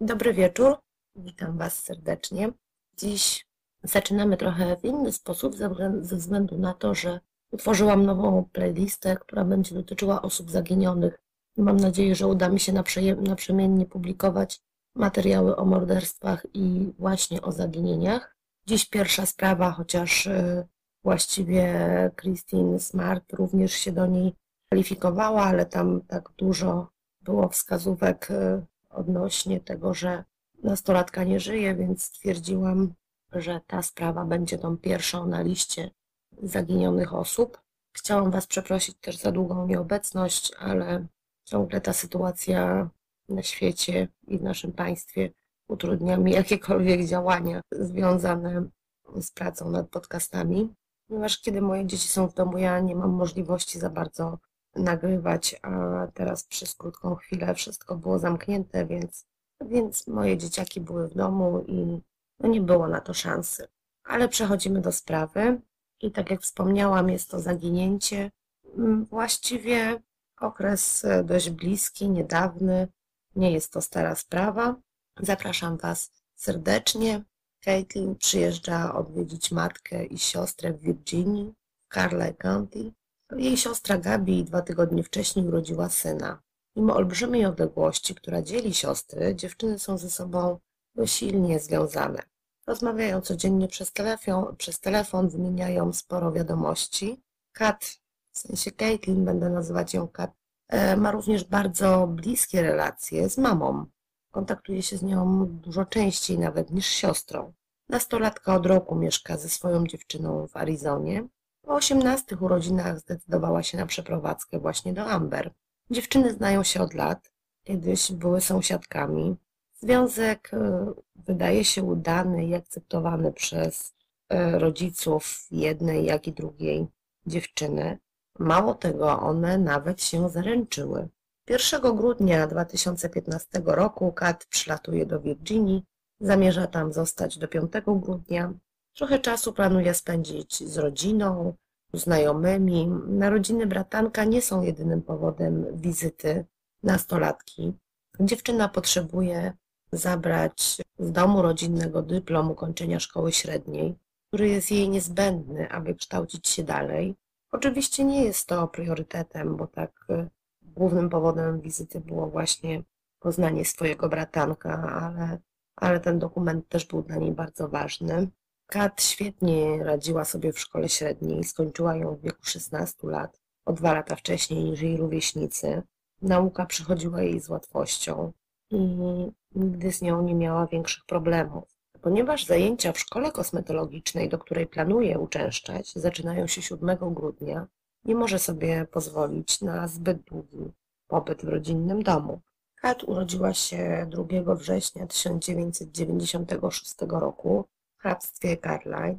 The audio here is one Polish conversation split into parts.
Dobry wieczór, witam Was serdecznie. Dziś zaczynamy trochę w inny sposób, ze względu na to, że utworzyłam nową playlistę, która będzie dotyczyła osób zaginionych. Mam nadzieję, że uda mi się naprzemiennie publikować materiały o morderstwach i właśnie o zaginieniach. Dziś pierwsza sprawa, chociaż y, właściwie Christine Smart również się do niej kwalifikowała, ale tam tak dużo było wskazówek y, odnośnie tego, że nastolatka nie żyje, więc stwierdziłam, że ta sprawa będzie tą pierwszą na liście zaginionych osób. Chciałam Was przeprosić też za długą nieobecność, ale ciągle ta sytuacja na świecie i w naszym państwie utrudnia mi jakiekolwiek działania związane z pracą nad podcastami, ponieważ kiedy moje dzieci są w domu, ja nie mam możliwości za bardzo nagrywać, a teraz przez krótką chwilę wszystko było zamknięte, więc, więc moje dzieciaki były w domu i no nie było na to szansy. Ale przechodzimy do sprawy i tak jak wspomniałam, jest to zaginięcie. Mm, właściwie okres e, dość bliski, niedawny, nie jest to stara sprawa. Zapraszam Was serdecznie. Caitlin przyjeżdża odwiedzić matkę i siostrę w Virginii, w Carlisle County. Jej siostra Gabi dwa tygodnie wcześniej urodziła syna. Mimo olbrzymiej odległości, która dzieli siostry, dziewczyny są ze sobą silnie związane. Rozmawiają codziennie przez telefon, przez telefon wymieniają sporo wiadomości. Kat, w sensie Caitlin, będę nazywać ją Kat, e, ma również bardzo bliskie relacje z mamą. Kontaktuje się z nią dużo częściej nawet niż siostrą. Nastolatka od roku mieszka ze swoją dziewczyną w Arizonie. Po osiemnastych urodzinach zdecydowała się na przeprowadzkę właśnie do Amber. Dziewczyny znają się od lat, kiedyś były sąsiadkami. Związek e, wydaje się udany i akceptowany przez e, rodziców jednej, jak i drugiej dziewczyny. Mało tego, one nawet się zaręczyły. 1 grudnia 2015 roku Kat przylatuje do Virginii, zamierza tam zostać do 5 grudnia. Trochę czasu planuje spędzić z rodziną, znajomymi. Narodziny bratanka nie są jedynym powodem wizyty nastolatki. Dziewczyna potrzebuje zabrać z domu rodzinnego dyplom ukończenia szkoły średniej, który jest jej niezbędny, aby kształcić się dalej. Oczywiście nie jest to priorytetem, bo tak y, głównym powodem wizyty było właśnie poznanie swojego bratanka, ale, ale ten dokument też był dla niej bardzo ważny. Kat świetnie radziła sobie w szkole średniej, skończyła ją w wieku 16 lat, o dwa lata wcześniej niż jej rówieśnicy. Nauka przychodziła jej z łatwością i nigdy z nią nie miała większych problemów. Ponieważ zajęcia w szkole kosmetologicznej, do której planuje uczęszczać, zaczynają się 7 grudnia, nie może sobie pozwolić na zbyt długi pobyt w rodzinnym domu. Kat urodziła się 2 września 1996 roku w hrabstwie Carlisle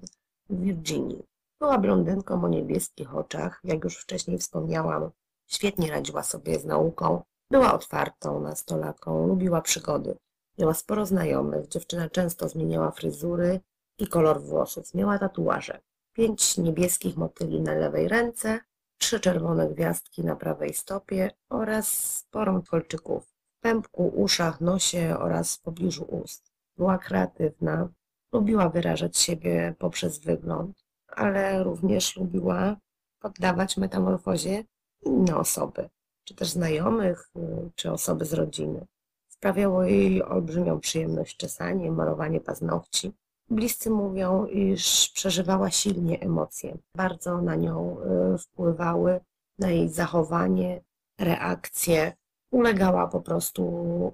w Virginii. Była blondynką o niebieskich oczach, jak już wcześniej wspomniałam, świetnie radziła sobie z nauką, była otwartą nastolatką, lubiła przygody. Miała sporo znajomych, dziewczyna często zmieniała fryzury i kolor włosów. Miała tatuaże. Pięć niebieskich motyli na lewej ręce, trzy czerwone gwiazdki na prawej stopie oraz sporo kolczyków w pępku, uszach, nosie oraz w pobliżu ust. Była kreatywna, lubiła wyrażać siebie poprzez wygląd, ale również lubiła poddawać metamorfozie inne osoby czy też znajomych, y, czy osoby z rodziny. Sprawiało jej olbrzymią przyjemność czesanie, malowanie paznokci. Bliscy mówią, iż przeżywała silnie emocje. Bardzo na nią y, wpływały, na jej zachowanie, reakcje. Ulegała po prostu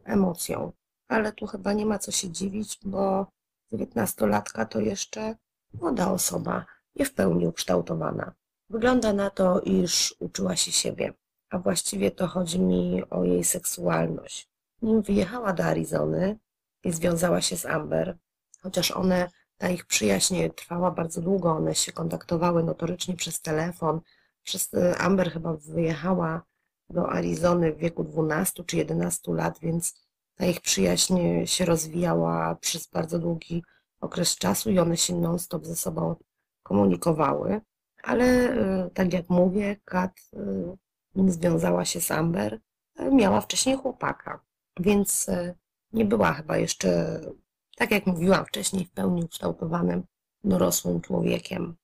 emocjom. Ale tu chyba nie ma co się dziwić, bo dziewiętnastolatka to jeszcze młoda osoba, nie w pełni ukształtowana. Wygląda na to, iż uczyła się siebie a właściwie to chodzi mi o jej seksualność. Nim wyjechała do Arizony i związała się z Amber, chociaż one, ta ich przyjaźń trwała bardzo długo, one się kontaktowały notorycznie przez telefon. Przez y, Amber chyba wyjechała do Arizony w wieku 12 czy 11 lat, więc ta ich przyjaźń się rozwijała przez bardzo długi okres czasu i one się non-stop ze sobą komunikowały. Ale e, tak jak mówię, Kat, nim związała się z Amber, miała wcześniej chłopaka, więc nie była chyba jeszcze, tak jak mówiłam wcześniej, w pełni ukształtowanym, dorosłym człowiekiem.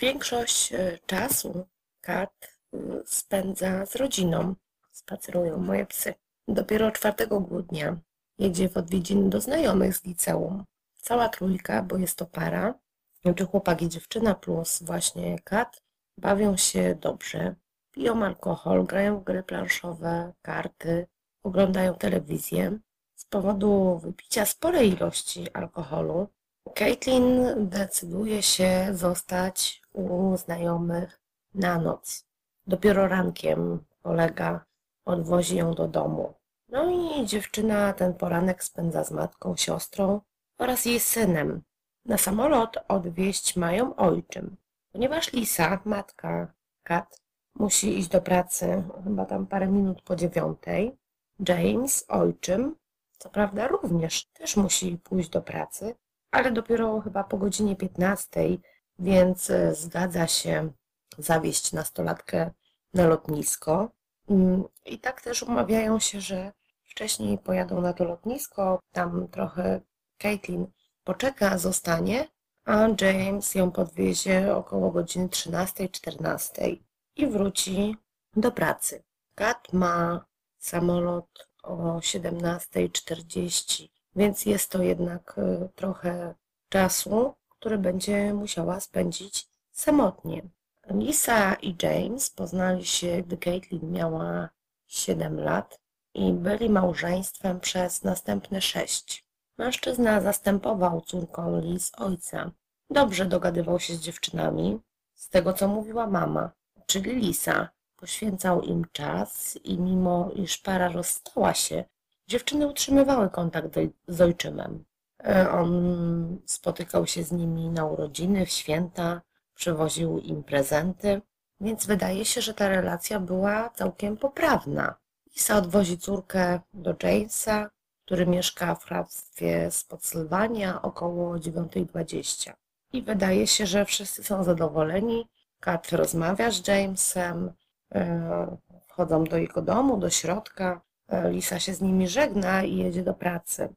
Większość czasu Kat spędza z rodziną. Spacerują moje psy. Dopiero 4 grudnia jedzie w odwiedziny do znajomych z liceum. Cała trójka, bo jest to para, znaczy chłopak i dziewczyna plus właśnie kat, bawią się dobrze, piją alkohol, grają w gry planszowe, karty, oglądają telewizję. Z powodu wypicia sporej ilości alkoholu, Caitlin decyduje się zostać u znajomych na noc. Dopiero rankiem kolega odwozi ją do domu. No i dziewczyna ten poranek spędza z matką, siostrą oraz jej synem. Na samolot odwieźć mają ojczym, ponieważ Lisa, matka Kat, musi iść do pracy chyba tam parę minut po dziewiątej. James, ojczym, co prawda również też musi pójść do pracy, ale dopiero chyba po godzinie piętnastej, więc e, zgadza się zawieźć nastolatkę na lotnisko. Mm, I tak też umawiają się, że wcześniej pojadą na to lotnisko, tam trochę Caitlin poczeka, zostanie, a James ją podwiezie około godziny 13-14 i wróci do pracy. Kat ma samolot o 17.40, więc jest to jednak y, trochę czasu, który będzie musiała spędzić samotnie. Lisa i James poznali się, gdy Caitlin miała 7 lat i byli małżeństwem przez następne 6. Mężczyzna zastępował córką Liz ojca. Dobrze dogadywał się z dziewczynami, z tego co mówiła mama, czyli Lisa. Poświęcał im czas i mimo iż para rozstała się, dziewczyny utrzymywały kontakt z ojczymem. E, on spotykał się z nimi na urodziny, w święta, przywoził im prezenty, więc wydaje się, że ta relacja była całkiem poprawna. Lisa odwozi córkę do Jamesa, który mieszka w hrabstwie Spotsylwania około 9.20. I wydaje się, że wszyscy są zadowoleni. Kat rozmawia z Jamesem, wchodzą do jego domu, do środka. E, Lisa się z nimi żegna i jedzie do pracy.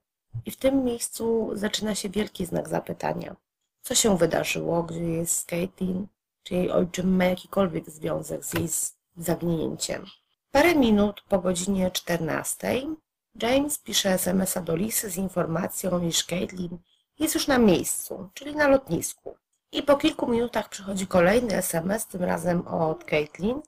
I w tym miejscu zaczyna się wielki znak zapytania. Co się wydarzyło, gdzie jest Caitlin? Czy jej ojczym ma jakikolwiek związek z jej zaginięciem? Parę minut po godzinie 14 James pisze SMS-a do Lisy z informacją, iż Caitlin jest już na miejscu, czyli na lotnisku. I po kilku minutach przychodzi kolejny SMS, tym razem od Caitlin.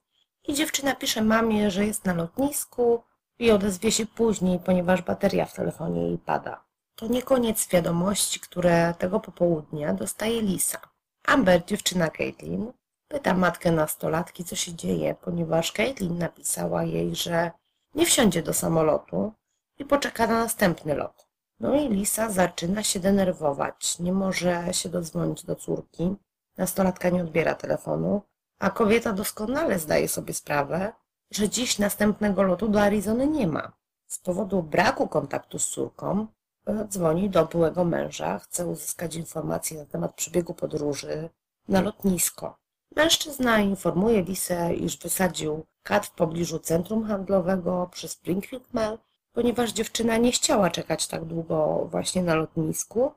I dziewczyna pisze mamie, że jest na lotnisku i odezwie się później, ponieważ bateria w telefonie jej pada. To nie koniec wiadomości, które tego popołudnia dostaje Lisa. Amber, dziewczyna Caitlin, pyta matkę nastolatki, co się dzieje, ponieważ Caitlin napisała jej, że nie wsiądzie do samolotu, i poczeka na następny lot. No i Lisa zaczyna się denerwować. Nie może się dodzwonić do córki. Nastolatka nie odbiera telefonu, a kobieta doskonale zdaje sobie sprawę, że dziś następnego lotu do Arizony nie ma. Z powodu braku kontaktu z córką e, dzwoni do byłego męża, chce uzyskać informacje na temat przebiegu podróży na lotnisko. Mężczyzna informuje Lisę, iż wysadził kat w pobliżu centrum handlowego przy Springfield Mall ponieważ dziewczyna nie chciała czekać tak długo właśnie na lotnisku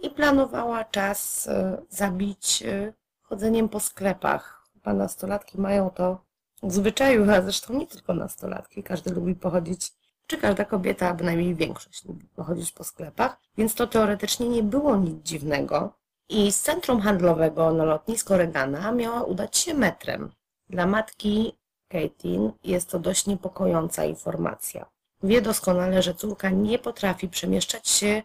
i planowała czas e, zabić e, chodzeniem po sklepach. Chyba nastolatki mają to w zwyczaju, a zresztą nie tylko nastolatki, każdy lubi pochodzić, czy każda kobieta, a bynajmniej większość lubi pochodzić po sklepach, więc to teoretycznie nie było nic dziwnego. I z centrum handlowego na lotnisko Regana miała udać się metrem. Dla matki Caitlin jest to dość niepokojąca informacja. Wie doskonale, że córka nie potrafi przemieszczać się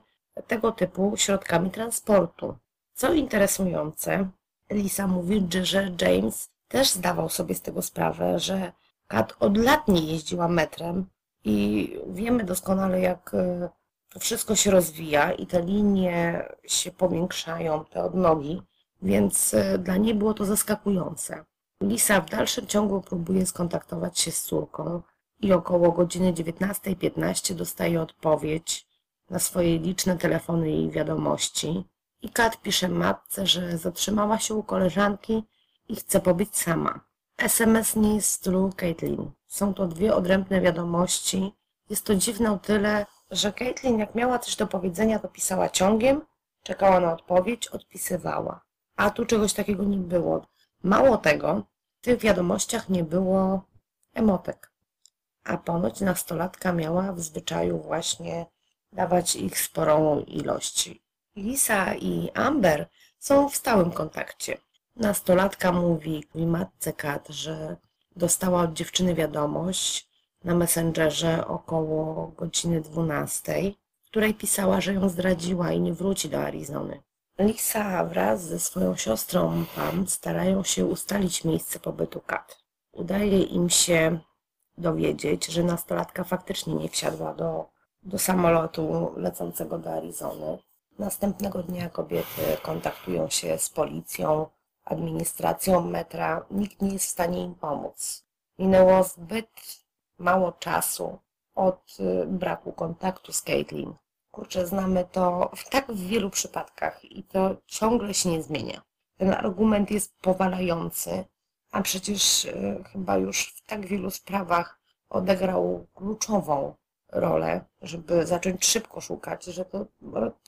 tego typu środkami transportu. Co interesujące, Lisa mówi, że James też zdawał sobie z tego sprawę, że Kat od lat nie jeździła metrem i wiemy doskonale, jak e, to wszystko się rozwija i te linie się powiększają, te odnogi, więc e, dla niej było to zaskakujące. Lisa w dalszym ciągu próbuje skontaktować się z córką, i około godziny 19.15 dostaje odpowiedź na swoje liczne telefony i wiadomości. I Kat pisze matce, że zatrzymała się u koleżanki i chce pobyć sama. SMS nie jest stylu Caitlin. Są to dwie odrębne wiadomości. Jest to dziwne o tyle, że Caitlin jak miała coś do powiedzenia, to pisała ciągiem, czekała na odpowiedź, odpisywała. A tu czegoś takiego nie było. Mało tego, w tych wiadomościach nie było emotek. A ponoć nastolatka miała w zwyczaju właśnie dawać ich sporą ilość. Lisa i Amber są w stałym kontakcie. Nastolatka mówi matce Kat, że dostała od dziewczyny wiadomość na Messengerze około godziny 12, w której pisała, że ją zdradziła i nie wróci do Arizony. Lisa wraz ze swoją siostrą Pam starają się ustalić miejsce pobytu Kat. Udaje im się dowiedzieć, że nastolatka faktycznie nie wsiadła do, do samolotu lecącego do Arizony. Następnego dnia kobiety kontaktują się z policją, administracją metra. Nikt nie jest w stanie im pomóc. Minęło zbyt mało czasu od y, braku kontaktu z Caitlin. Kurczę, znamy to w tak wielu przypadkach i to ciągle się nie zmienia. Ten argument jest powalający, a przecież y, chyba już w tak wielu sprawach odegrał kluczową rolę, żeby zacząć szybko szukać, że to,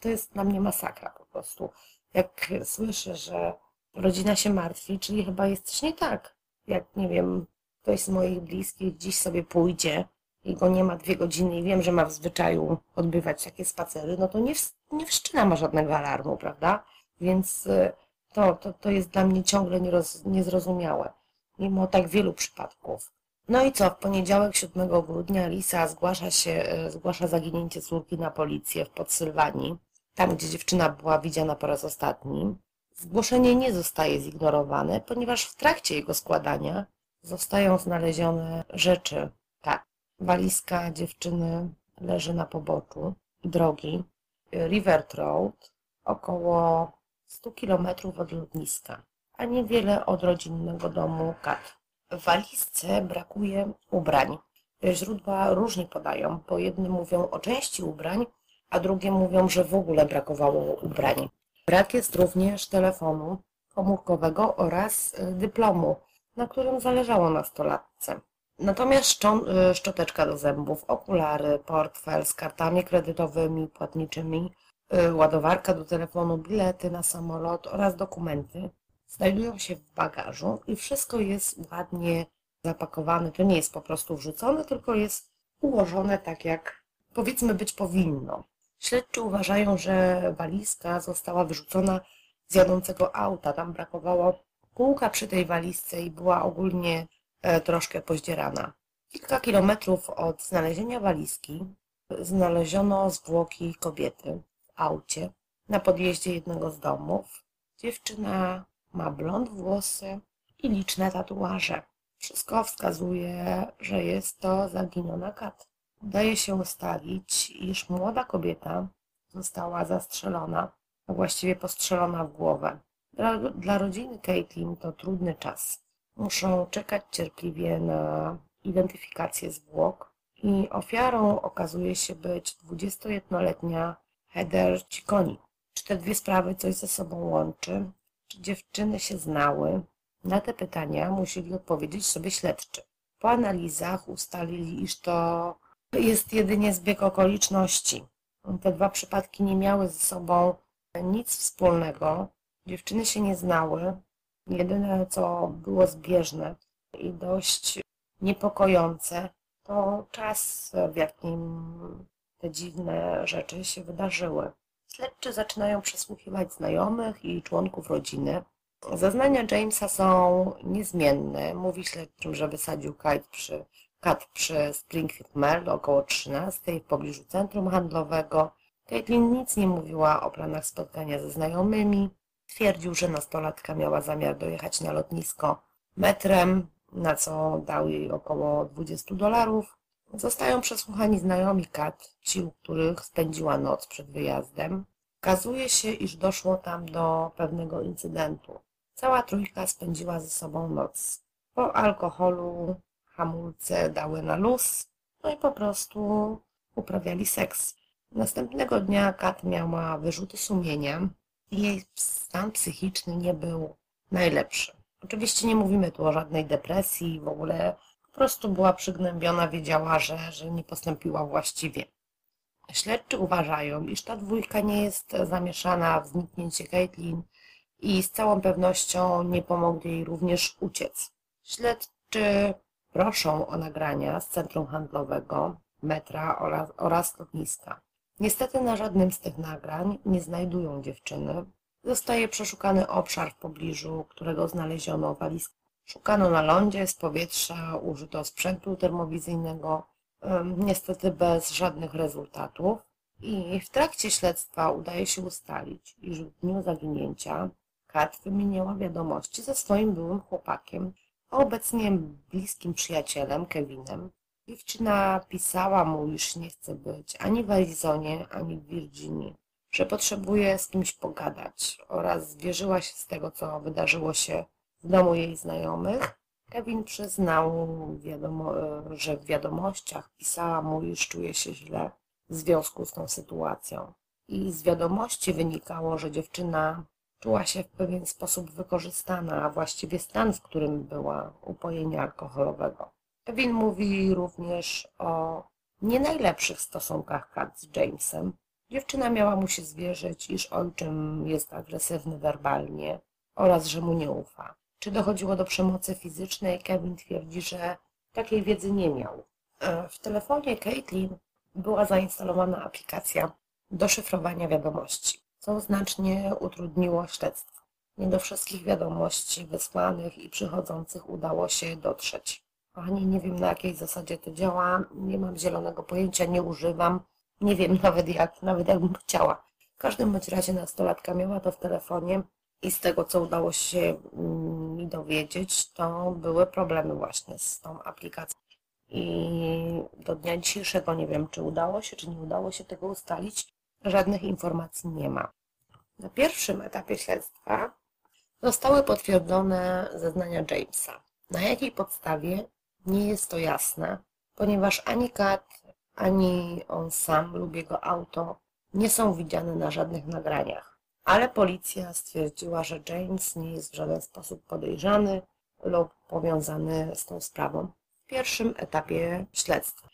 to jest dla mnie masakra po prostu. Jak słyszę, że rodzina się martwi, czyli chyba jest coś nie tak. Jak, nie wiem, ktoś z moich bliskich dziś sobie pójdzie i go nie ma dwie godziny i wiem, że ma w zwyczaju odbywać takie spacery, no to nie, nie wszczyna ma żadnego alarmu, prawda? Więc y, to, to, to jest dla mnie ciągle nieroz, niezrozumiałe, mimo tak wielu przypadków. No i co, w poniedziałek 7 grudnia Lisa zgłasza się, y, zgłasza zaginięcie córki na policję w Podsylwanii, tam gdzie dziewczyna była widziana po raz ostatni. Zgłoszenie nie zostaje zignorowane, ponieważ w trakcie jego składania zostają znalezione rzeczy. Tak, walizka dziewczyny leży na poboczu drogi River Road, około 100 km od lotniska, a niewiele od rodzinnego domu Kat. W walizce brakuje ubrań. Źródła różnie podają, bo jedni mówią o części ubrań, a drugie mówią, że w ogóle brakowało ubrań. Brak jest również telefonu komórkowego oraz y, dyplomu, na którym zależało nastolatce. Natomiast y, szczoteczka do zębów, okulary, portfel z kartami kredytowymi, płatniczymi, y, ładowarka do telefonu, bilety na samolot oraz dokumenty znajdują się w bagażu i wszystko jest ładnie zapakowane. To nie jest po prostu wrzucone, tylko jest ułożone tak, jak powiedzmy być powinno. Śledczy uważają, że walizka została wyrzucona z jadącego auta. Tam brakowało kółka przy tej walizce i była ogólnie e, troszkę pozdzierana. Kilka kilometrów od znalezienia walizki znaleziono zwłoki kobiety w aucie na podjeździe jednego z domów. Dziewczyna ma blond włosy i liczne tatuaże. Wszystko wskazuje, że jest to zaginiona Kat. Daje się ustalić, iż młoda kobieta została zastrzelona, a właściwie postrzelona w głowę. Dla, dla rodziny Caitlin to trudny czas. Muszą czekać cierpliwie na identyfikację zwłok i ofiarą okazuje się być 21-letnia Heather Cicconi. Czy te dwie sprawy coś ze sobą łączy? Czy dziewczyny się znały? Na te pytania musieli odpowiedzieć sobie śledczy. Po analizach ustalili, iż to jest jedynie zbieg okoliczności. Te dwa przypadki nie miały ze sobą nic wspólnego. Dziewczyny się nie znały. Jedyne, co było zbieżne i dość niepokojące, to czas, w jakim te dziwne rzeczy się wydarzyły. Śledczy zaczynają przesłuchiwać znajomych i członków rodziny. Zeznania Jamesa są niezmienne. Mówi śledczym, że wysadził kite przy kat przy Springfield Mall około 13 w pobliżu centrum handlowego. Caitlin nic nie mówiła o planach spotkania ze znajomymi. Twierdził, że nastolatka miała zamiar dojechać na lotnisko metrem, na co dał jej około 20 dolarów. Zostają przesłuchani znajomi Kat, ci, u których spędziła noc przed wyjazdem. Okazuje się, iż doszło tam do pewnego incydentu. Cała trójka spędziła ze sobą noc. Po alkoholu hamulce dały na luz, no i po prostu uprawiali seks. Następnego dnia Kat miała wyrzuty sumienia i jej stan psychiczny nie był najlepszy. Oczywiście nie mówimy tu o żadnej depresji, w ogóle prostu była przygnębiona, wiedziała, że, że nie postąpiła właściwie. Śledczy uważają, iż ta dwójka nie jest zamieszana w zniknięcie Caitlin i z całą pewnością nie pomogli jej również uciec. Śledczy proszą o nagrania z centrum handlowego, metra oraz, oraz lotniska. Niestety na żadnym z tych nagrań nie znajdują dziewczyny. Zostaje przeszukany obszar w pobliżu, którego znaleziono walizkę. Szukano na lądzie, z powietrza, użyto sprzętu termowizyjnego, niestety bez żadnych rezultatów. I w trakcie śledztwa udaje się ustalić, iż w dniu zaginięcia Kat wymieniła wiadomości ze swoim byłym chłopakiem, a obecnie bliskim przyjacielem Kevinem. Dziewczyna pisała mu, iż nie chce być ani w Arizonie, ani w Virginii, że potrzebuje z kimś pogadać oraz zwierzyła się z tego, co wydarzyło się w domu jej znajomych. Kevin przyznał, wiadomo, że w wiadomościach pisała mu, iż czuje się źle w związku z tą sytuacją. I z wiadomości wynikało, że dziewczyna czuła się w pewien sposób wykorzystana, a właściwie stan, w którym była upojenia alkoholowego. Kevin mówi również o nie najlepszych stosunkach Kat z Jamesem. Dziewczyna miała mu się zwierzyć, iż ojczym jest agresywny werbalnie oraz że mu nie ufa. Czy dochodziło do przemocy fizycznej? Kevin twierdzi, że takiej wiedzy nie miał. E, w telefonie Caitlin była zainstalowana aplikacja do szyfrowania wiadomości, co znacznie utrudniło śledztwo. Nie do wszystkich wiadomości wysłanych i przychodzących udało się dotrzeć. Kochani, nie wiem na jakiej zasadzie to działa, nie mam zielonego pojęcia, nie używam, nie wiem nawet jak, nawet jakbym chciała. W każdym bądź razie nastolatka miała to w telefonie i z tego, co udało się mm, mi dowiedzieć, to były problemy właśnie z tą aplikacją. I do dnia dzisiejszego nie wiem, czy udało się, czy nie udało się tego ustalić. Żadnych informacji nie ma. Na pierwszym etapie śledztwa zostały potwierdzone zeznania Jamesa. Na jakiej podstawie nie jest to jasne, ponieważ ani Kat, ani on sam lub jego auto nie są widziane na żadnych nagraniach. Ale policja stwierdziła, że James nie jest w żaden sposób podejrzany lub powiązany z tą sprawą w pierwszym etapie śledztwa.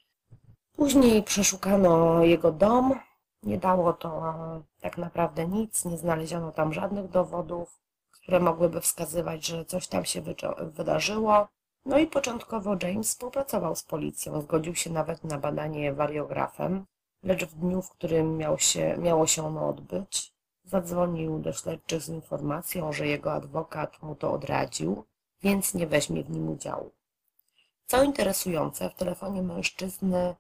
Później przeszukano jego dom. Nie dało to tak naprawdę nic, nie znaleziono tam żadnych dowodów, które mogłyby wskazywać, że coś tam się wydarzyło. No i początkowo James współpracował z policją, zgodził się nawet na badanie wariografem, lecz w dniu, w którym miał się, miało się ono odbyć, zadzwonił do śledczych z informacją, że jego adwokat mu to odradził, więc nie weźmie w nim udziału. Co interesujące, w telefonie mężczyzny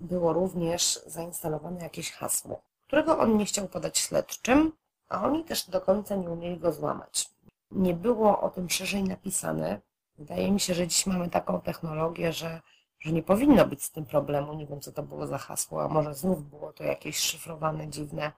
było również zainstalowane jakieś hasło, którego on nie chciał podać śledczym, a oni też do końca nie umieli go złamać. Nie było o tym szerzej napisane, Wydaje mi się, że dziś mamy taką technologię, że, że nie powinno być z tym problemu. Nie wiem, co to było za hasło, a może znów było to jakieś szyfrowane, dziwne,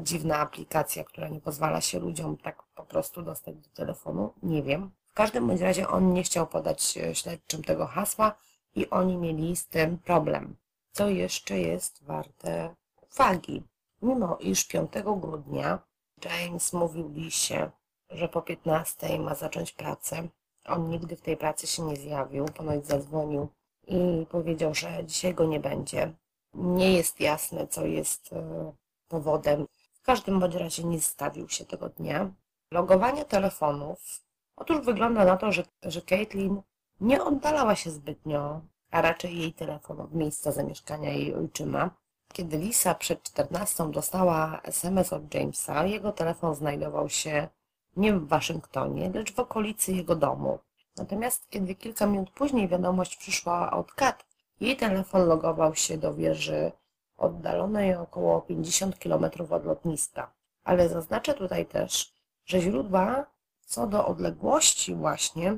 dziwna aplikacja, która nie pozwala się ludziom tak po prostu dostać do telefonu. Nie wiem. W każdym bądź razie on nie chciał podać e, śledczym tego hasła i oni mieli z tym problem. Co jeszcze jest warte uwagi? Mimo iż 5 grudnia James mówił Lisie, że po 15 ma zacząć pracę, on nigdy w tej pracy się nie zjawił, ponoć zadzwonił i powiedział, że dzisiaj go nie będzie. Nie jest jasne, co jest e, powodem. W każdym bądź razie nie stawił się tego dnia. Logowanie telefonów. Otóż wygląda na to, że, że Caitlin nie oddalała się zbytnio, a raczej jej telefon od miejsca zamieszkania jej ojczyma. Kiedy Lisa przed 14 dostała SMS od Jamesa, jego telefon znajdował się nie w Waszyngtonie, lecz w okolicy jego domu. Natomiast kiedy kilka minut później wiadomość przyszła od Kat, jej telefon logował się do wieży oddalonej około 50 km od lotniska. Ale zaznaczę tutaj też, że źródła co do odległości właśnie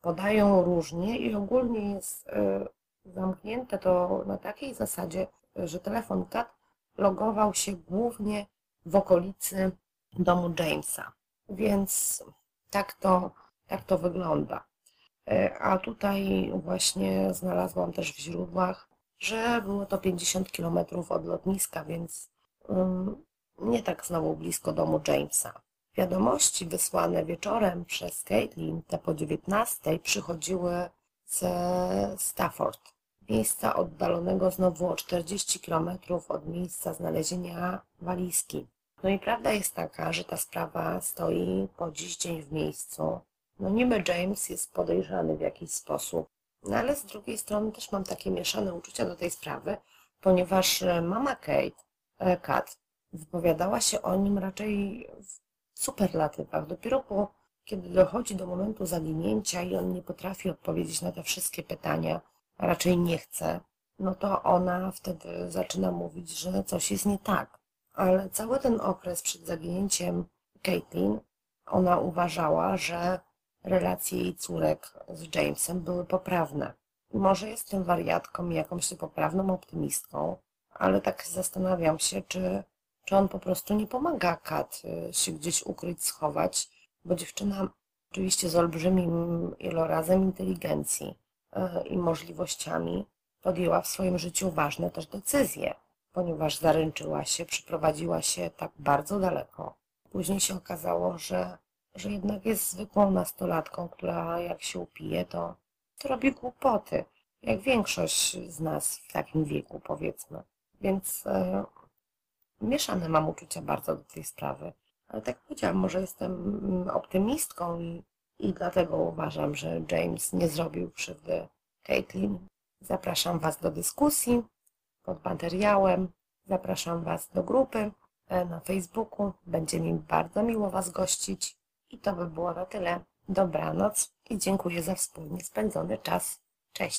podają różnie i ogólnie jest e, zamknięte to na takiej zasadzie, że telefon Kat logował się głównie w okolicy domu Jamesa. Więc tak to, tak to wygląda. E, A tutaj właśnie znalazłam też w źródłach, że było to 50 km od lotniska, więc ym, nie tak znowu blisko domu Jamesa. Wiadomości wysłane wieczorem przez Caitlin, te po 19, przychodziły ze Stafford, miejsca oddalonego znowu o 40 km od miejsca znalezienia walizki. No i prawda jest taka, że ta sprawa stoi po dziś dzień w miejscu. No niby James jest podejrzany w jakiś sposób, no ale z drugiej strony też mam takie mieszane uczucia do tej sprawy, ponieważ e, mama Kate, e, Kat, wypowiadała się o nim raczej w superlatywach. Dopiero po, kiedy dochodzi do momentu zaginięcia i on nie potrafi odpowiedzieć na te wszystkie pytania, a raczej nie chce, no to ona wtedy zaczyna mówić, że coś jest nie tak. Ale cały ten okres przed zaginięciem Caitlin, ona uważała, że relacje jej córek z Jamesem były poprawne. Może jestem wariatką i jakąś poprawną optymistką, ale tak zastanawiam się, czy, czy on po prostu nie pomaga Kat y, się gdzieś ukryć, schować, bo dziewczyna oczywiście z olbrzymim ilorazem inteligencji y, i możliwościami podjęła w swoim życiu ważne też decyzje, ponieważ zaręczyła się, przyprowadziła się tak bardzo daleko. Później się okazało, że że jednak jest zwykłą nastolatką, która jak się upije, to, to robi głupoty, jak większość z nas w takim wieku, powiedzmy. Więc e, mieszane mam uczucia bardzo do tej sprawy. Ale tak powiedziałam, może jestem mm, optymistką i, i dlatego uważam, że James nie zrobił krzywdy Caitlin. Zapraszam Was do dyskusji pod materiałem. Zapraszam Was do grupy e, na Facebooku. Będzie mi bardzo miło Was gościć. I to by było na tyle. Dobranoc i dziękuję za wspólnie spędzony czas. Cześć.